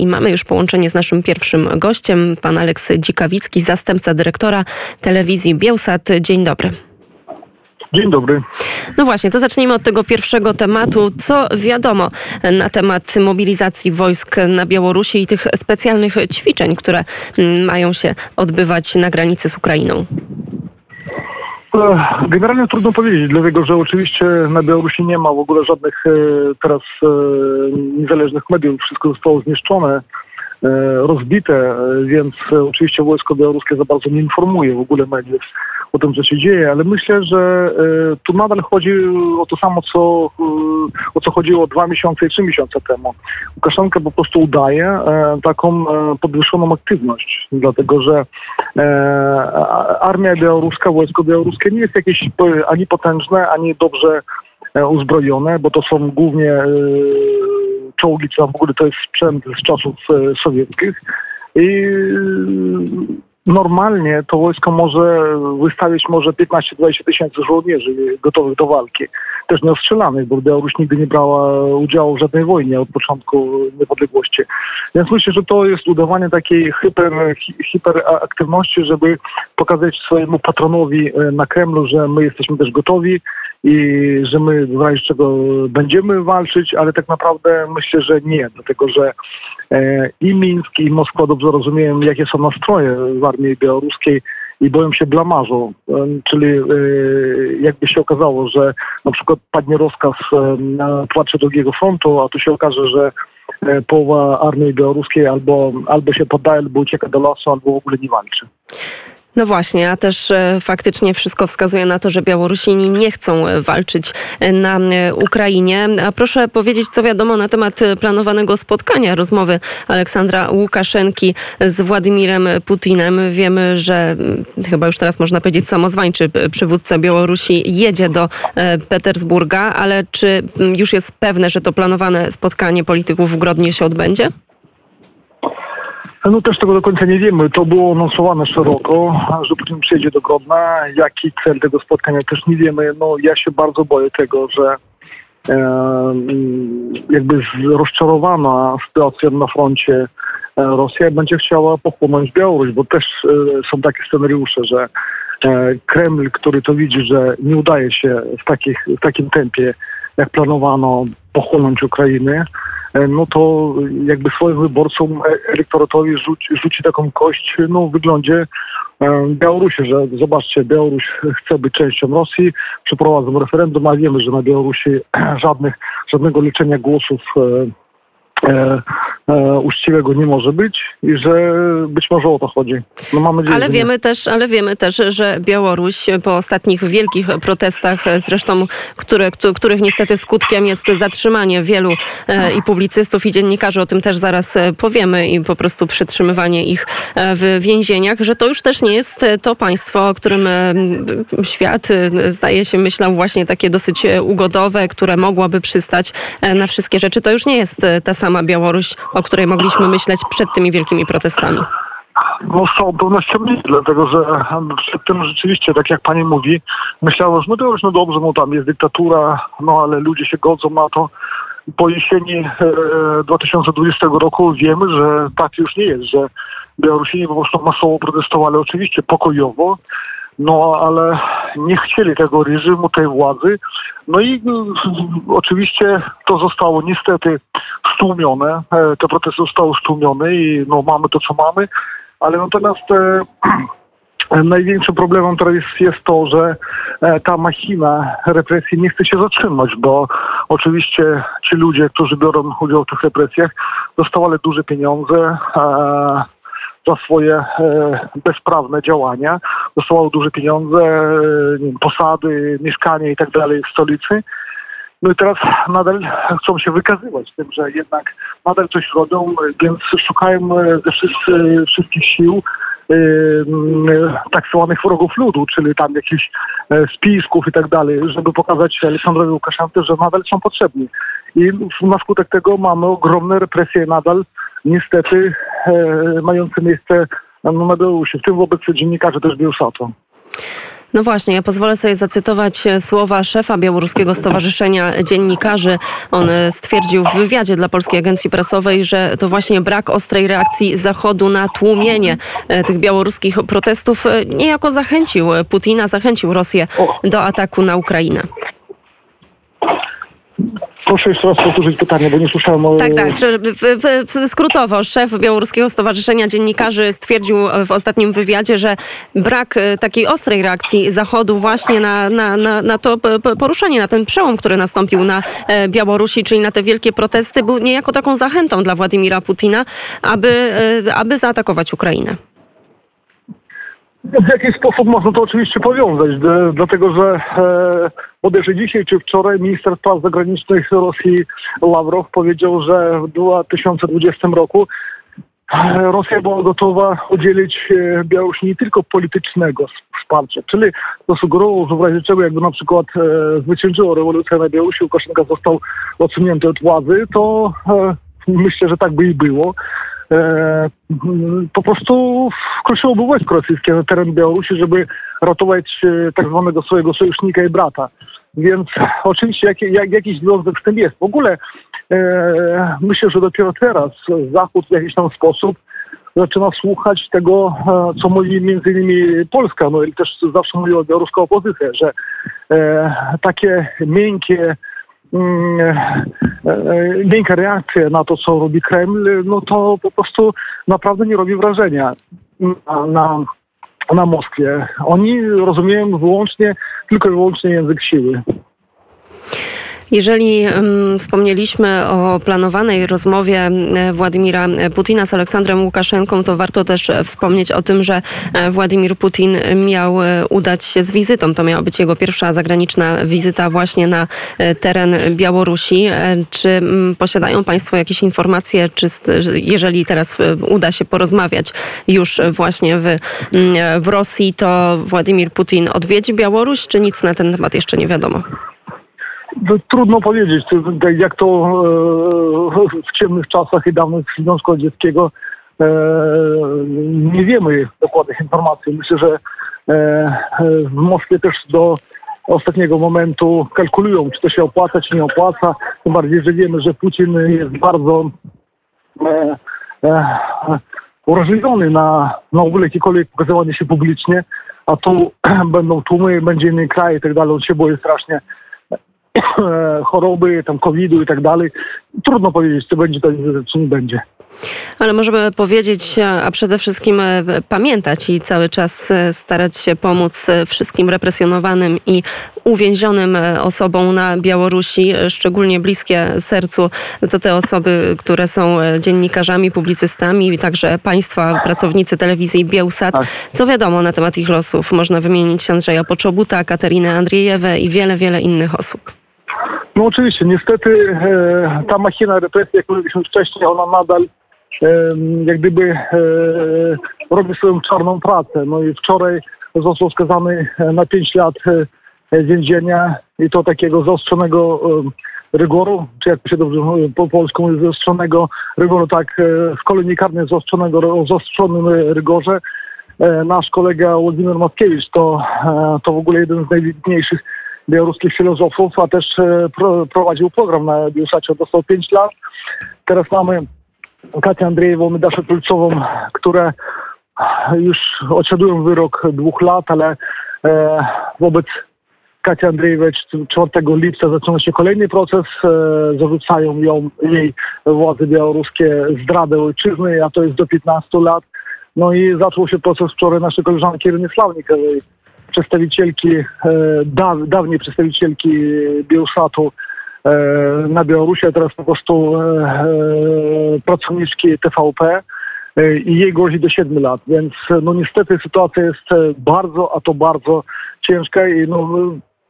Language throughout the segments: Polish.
i mamy już połączenie z naszym pierwszym gościem, pan Aleks Dzikawicki, zastępca dyrektora telewizji Bielsat. Dzień dobry. Dzień dobry. No właśnie, to zacznijmy od tego pierwszego tematu. Co wiadomo na temat mobilizacji wojsk na Białorusi i tych specjalnych ćwiczeń, które mm, mają się odbywać na granicy z Ukrainą? Generalnie trudno powiedzieć, dlatego że oczywiście na Białorusi nie ma w ogóle żadnych e, teraz e, niezależnych mediów, wszystko zostało zniszczone. E, rozbite, e, więc e, oczywiście wojsko białoruskie za bardzo nie informuje w ogóle mediów o tym, co się dzieje, ale myślę, że tu nadal chodzi o to samo, co, o co chodziło dwa miesiące i trzy miesiące temu. Łukaszenka po prostu udaje taką podwyższoną aktywność, dlatego że armia białoruska, wojsko białoruskie nie jest jakieś ani potężne, ani dobrze uzbrojone, bo to są głównie czołgi, co w ogóle to jest sprzęt z czasów e, sowieckich. I normalnie to wojsko może wystawić może 15-20 tysięcy żołnierzy gotowych do walki. Też nieostrzelanych, bo Białoruś nigdy nie brała udziału w żadnej wojnie od początku niepodległości. Więc myślę, że to jest udawanie takiej hyper, hiperaktywności, żeby pokazać swojemu patronowi e, na Kremlu, że my jesteśmy też gotowi i że my razie czego będziemy walczyć, ale tak naprawdę myślę, że nie, dlatego że e, i Mińsk i Moskwa dobrze rozumieją, jakie są nastroje w armii białoruskiej i boją się blamarzu, e, czyli e, jakby się okazało, że na przykład padnie rozkaz na płacze drugiego frontu, a tu się okaże, że połowa armii białoruskiej albo, albo się poddaje, albo ucieka do lasu, albo w ogóle nie walczy. No właśnie, a też e, faktycznie wszystko wskazuje na to, że Białorusini nie chcą e, walczyć e, na Ukrainie. A proszę powiedzieć, co wiadomo na temat planowanego spotkania, rozmowy Aleksandra Łukaszenki z Władimirem Putinem. Wiemy, że chyba już teraz można powiedzieć samozwańczy przywódca Białorusi jedzie do Petersburga, ale czy już jest pewne, że to planowane spotkanie polityków w Grodnie się odbędzie? No też tego do końca nie wiemy. To było anonsowane szeroko, że Putin przyjedzie do Grodna. Jaki cel tego spotkania też nie wiemy. No ja się bardzo boję tego, że e, jakby rozczarowana sytuacją na froncie e, Rosja będzie chciała pochłonąć Białoruś, bo też e, są takie scenariusze, że e, Kreml, który to widzi, że nie udaje się w, takich, w takim tempie, jak planowano, pochłonąć Ukrainy, E, no to jakby swoim wyborcom, e, elektoratowi rzuci, rzuci taką kość no, w wyglądzie e, Białorusi, że zobaczcie, Białoruś chce być częścią Rosji, przeprowadzą referendum, a wiemy, że na Białorusi żadnych, żadnego liczenia głosów e, e, uczciwego nie może być i że być może o to chodzi. No nadzieję, ale wiemy też, ale wiemy też, że Białoruś po ostatnich wielkich protestach, zresztą które, których niestety skutkiem jest zatrzymanie wielu e, i publicystów i dziennikarzy, o tym też zaraz e, powiemy i po prostu przytrzymywanie ich e, w więzieniach, że to już też nie jest to państwo, o którym świat zdaje się myślał właśnie takie dosyć ugodowe, które mogłoby przystać na wszystkie rzeczy. To już nie jest ta sama sama Białoruś, o której mogliśmy myśleć przed tymi wielkimi protestami? No z całą pewnością nie, dlatego że przed tym rzeczywiście, tak jak pani mówi, myślało, że no już no dobrze, no tam jest dyktatura, no ale ludzie się godzą na to. Po jesieni e, 2020 roku wiemy, że tak już nie jest, że Białorusini po prostu masowo protestowali, oczywiście pokojowo, no ale nie chcieli tego reżimu, tej władzy. No i no, oczywiście to zostało niestety stłumione, e, te protesty zostały stłumione i no mamy to, co mamy, ale natomiast e, Największym problemem teraz jest, jest to, że e, ta machina represji nie chce się zatrzymać, bo oczywiście ci ludzie, którzy biorą udział w tych represjach, dostawali duże pieniądze. E, za swoje e, bezprawne działania. Dostawało duże pieniądze, e, posady, mieszkania i tak w stolicy. No i teraz nadal chcą się wykazywać tym, że jednak nadal coś robią, więc szukają e, ze wszystkich sił tak zwanych wrogów ludu, czyli tam jakichś spisków i tak dalej, żeby pokazać Aleksandrowi Łukaszence, że nadal są potrzebni. I na skutek tego mamy ogromne represje nadal, niestety e, mające miejsce na Białorusi, w tym wobec dziennikarzy też Bielsatu. No właśnie, ja pozwolę sobie zacytować e, słowa szefa Białoruskiego Stowarzyszenia Dziennikarzy. On e, stwierdził w wywiadzie dla Polskiej Agencji Prasowej, że to właśnie brak ostrej reakcji Zachodu na tłumienie e, tych białoruskich protestów niejako zachęcił Putina, zachęcił Rosję do ataku na Ukrainę. Proszę jeszcze raz powtórzyć pytanie, bo nie słyszałem o... Tak, tak. W, skrótowo, szef Białoruskiego Stowarzyszenia Dziennikarzy stwierdził w ostatnim wywiadzie, że brak e, takiej ostrej reakcji Zachodu właśnie na, na, na, na to poruszenie, na ten przełom, który nastąpił na e, Białorusi, czyli na te wielkie protesty, był niejako taką zachętą dla Władimira Putina, aby, e, aby zaatakować Ukrainę. W jaki sposób można to oczywiście powiązać? Dlatego, że bodajże dzisiaj czy wczoraj minister spraw zagranicznych Rosji Ławrow powiedział, że w 2020 roku Rosja była gotowa udzielić e, Białorusi nie tylko politycznego wsparcia, czyli to sugerowało, że w razie czego jakby na przykład e, zwyciężyła rewolucja na Białorusi, Łukaszenka został odsunięty od władzy, to e, myślę, że tak by i było. E, po prostu wkroczyłoby wojsko rosyjskie na teren Białorusi, żeby ratować e, tak zwanego swojego sojusznika i brata. Więc oczywiście jak, jak, jakiś związek z tym jest. W ogóle e, myślę, że dopiero teraz Zachód w jakiś tam sposób zaczyna słuchać tego, e, co mówi między innymi Polska, no i też zawsze mówiła białoruska opozycja, że e, takie miękkie miękka reakcja na to, co robi Kreml, no to po prostu naprawdę nie robi wrażenia na, na, na Moskwie. Oni rozumieją wyłącznie, tylko i wyłącznie język siły. Jeżeli um, wspomnieliśmy o planowanej rozmowie e, Władimira Putina z Aleksandrem Łukaszenką, to warto też wspomnieć o tym, że e, Władimir Putin miał e, udać się z wizytą. To miała być jego pierwsza zagraniczna wizyta właśnie na teren Białorusi. Czy posiadają Państwo jakieś informacje, czy jeżeli teraz uda się porozmawiać już właśnie w, w Rosji, to Władimir Putin odwiedzi Białoruś, czy nic na ten temat jeszcze nie wiadomo? No, trudno powiedzieć, jak to e, w ciemnych czasach i dawnych Związku Radzieckiego e, nie wiemy dokładnych informacji. Myślę, że e, w Moskwie też do ostatniego momentu kalkulują, czy to się opłaca, czy nie opłaca. Tym bardziej, że wiemy, że Putin jest bardzo urażliwiony na, na ogóle jakiekolwiek pokazywanie się publicznie, a tu będą tłumy, będzie inny kraj i tak dalej. On się boi strasznie choroby, tam COVID-u i tak dalej. Trudno powiedzieć, czy będzie to, czy nie będzie. Ale możemy powiedzieć, a przede wszystkim e, pamiętać i cały czas e, starać się pomóc e, wszystkim represjonowanym i uwięzionym osobom na Białorusi, szczególnie bliskie sercu, to te osoby, które są dziennikarzami, publicystami, także państwa, pracownicy telewizji Bielsat. Tak. Co wiadomo na temat ich losów? Można wymienić Andrzeja Poczobuta, Katerinę Andrzejewę i wiele, wiele innych osób. No oczywiście, niestety e, ta machina represji, jak mówiliśmy wcześniej, ona nadal e, jak gdyby e, robi swoją czarną pracę. No i wczoraj został skazany na 5 lat e, więzienia i to takiego zaostrzonego e, rygoru, czy jak się dobrze po polsku mówi, zaostrzonego rygoru, tak, e, w kolonii karnej zaostrzonego, zaostrzonym rygorze. Nasz kolega Władimir Mackiewicz to, to w ogóle jeden z najwybitniejszych białoruskich filozofów, a też e, prowadził program na Bielszacie, dostał 5 lat. Teraz mamy Katię Andrzejewą i Daszę Tulcową, które już odsiadują wyrok dwóch lat, ale e, wobec Katia Andrzejewicz 4 lipca zaczyna się kolejny proces. E, zarzucają ją, jej władze białoruskie zdradę ojczyzny, a to jest do 15 lat. No i zaczął się proces wczoraj naszej koleżanki Ireny Sławnik, przedstawicielki, e, da, dawniej przedstawicielki Bielsatu e, na Białorusi, a teraz po prostu e, pracowniczki TVP i jej grozi do 7 lat. Więc no niestety sytuacja jest bardzo, a to bardzo ciężka i no,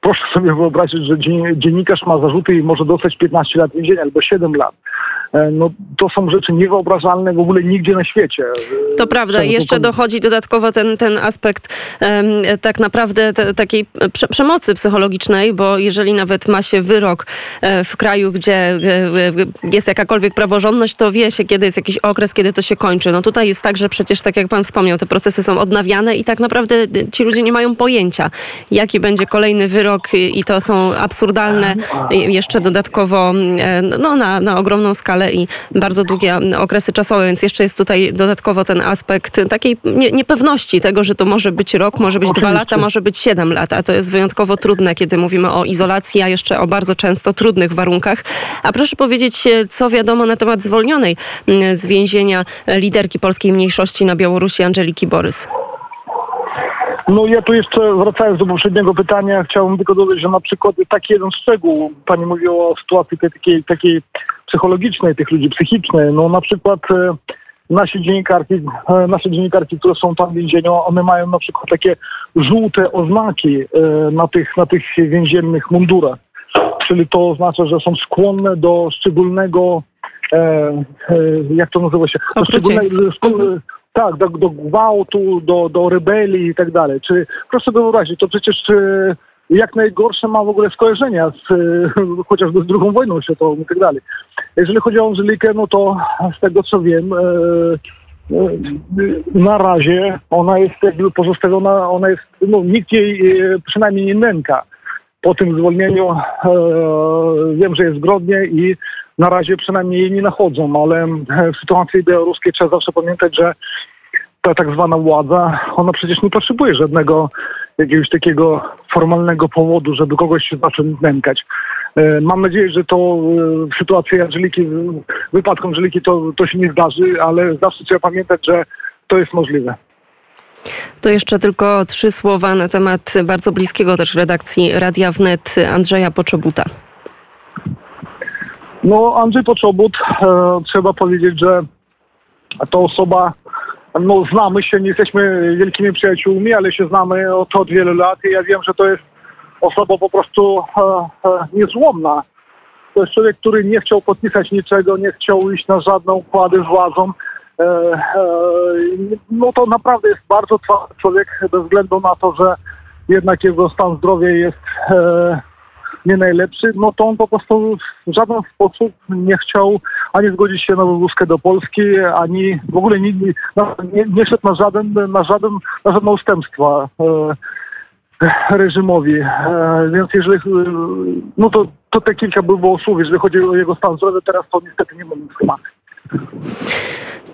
proszę sobie wyobrazić, że dziennikarz ma zarzuty i może dostać 15 lat więzienia albo 7 lat. E, no to są rzeczy niewyobrażalne w ogóle nigdzie na świecie. To prawda. Jeszcze dochodzi dodatkowo ten, ten aspekt tak naprawdę te, takiej prze przemocy psychologicznej, bo jeżeli nawet ma się wyrok e, w kraju, gdzie e, jest jakakolwiek praworządność, to wie się, kiedy jest jakiś okres, kiedy to się kończy. No tutaj jest tak, że przecież, tak jak pan wspomniał, te procesy są odnawiane i tak naprawdę ci ludzie nie mają pojęcia, jaki będzie kolejny wyrok i to są absurdalne jeszcze dodatkowo no, na, na ogromną skalę i bardzo długie okresy czasowe, więc jeszcze jest tutaj dodatkowo ten aspekt takiej nie, niepewności tego, że to może być rok, może być dwa lata, może być siedem lat, a to jest wyjątkowo trudne, kiedy mówimy o izolacji, a jeszcze o bardzo często trudnych warunkach. A proszę powiedzieć, co wiadomo na temat zwolnionej z więzienia liderki polskiej mniejszości na Białorusi, Angeliki Borys? No ja tu jeszcze wracając do poprzedniego pytania, chciałbym tylko dodać, że na przykład taki jeden szczegół, pani mówiła o sytuacji takiej, takiej psychologicznej tych ludzi, psychicznej. No na przykład e, nasi dziennikarki, e, nasze dziennikarki, które są tam w więzieniu, one mają na przykład takie żółte oznaki e, na tych, na tych więziennych mundurach. Czyli to oznacza, że są skłonne do szczególnego, jak to nazywa się? Do szczególnej, mhm. Tak, do, do gwałtu, do, do rebelii i tak dalej. Czy proszę wyobrazić, to przecież jak najgorsze ma w ogóle skojarzenia z, chociażby z drugą wojną światową i tak dalej. Jeżeli chodzi o Angelikę, no to z tego co wiem, e, e, na razie ona jest pozostawiona, ona jest, no nikt jej e, przynajmniej nie nęka. Po tym zwolnieniu wiem, że jest zgodnie i na razie przynajmniej jej nie nachodzą, ale w sytuacji białoruskiej trzeba zawsze pamiętać, że ta tak zwana władza, ona przecież nie potrzebuje żadnego jakiegoś takiego formalnego powodu, żeby kogoś zacząć nękać. E, mam nadzieję, że to e, w sytuacji Angeliki, w wypadku Angeliki to, to się nie zdarzy, ale zawsze trzeba pamiętać, że to jest możliwe. To jeszcze tylko trzy słowa na temat bardzo bliskiego też redakcji Radia Wnet Andrzeja Poczobuta. No Andrzej Poczobut, e, trzeba powiedzieć, że to osoba, no znamy się, nie jesteśmy wielkimi przyjaciółmi, ale się znamy od, od wielu lat i ja wiem, że to jest osoba po prostu e, e, niezłomna. To jest człowiek, który nie chciał podpisać niczego, nie chciał iść na żadne układy z władzą. E, no to naprawdę jest bardzo twardy człowiek bez względu na to, że jednak jego stan zdrowia jest nie najlepszy, no to on po prostu w żaden sposób nie chciał ani zgodzić się na wywózkę do Polski, ani w ogóle nie, nie, nie szedł na żaden, na żaden, na żadne ustępstwa reżimowi. E, więc jeżeli, e, no to, to te kilka by było słów, jeżeli chodzi o jego stan zdrowia, teraz to niestety nie mam informacji.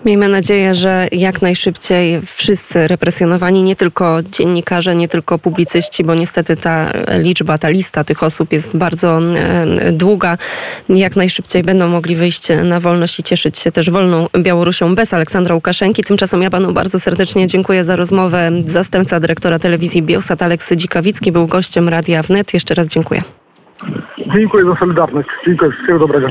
Miejmy nadzieję, że jak najszybciej wszyscy represjonowani, nie tylko dziennikarze, nie tylko publicyści, bo niestety ta liczba, ta lista tych osób jest bardzo długa, jak najszybciej będą mogli wyjść na wolność i cieszyć się też wolną Białorusią bez Aleksandra Łukaszenki. Tymczasem ja panu bardzo serdecznie dziękuję za rozmowę. Zastępca dyrektora telewizji Biosat Aleksy Dzikawicki był gościem Radia Wnet. Jeszcze raz dziękuję. Dziękuję za solidarność. Dziękuję. Wszystkiego dobrego.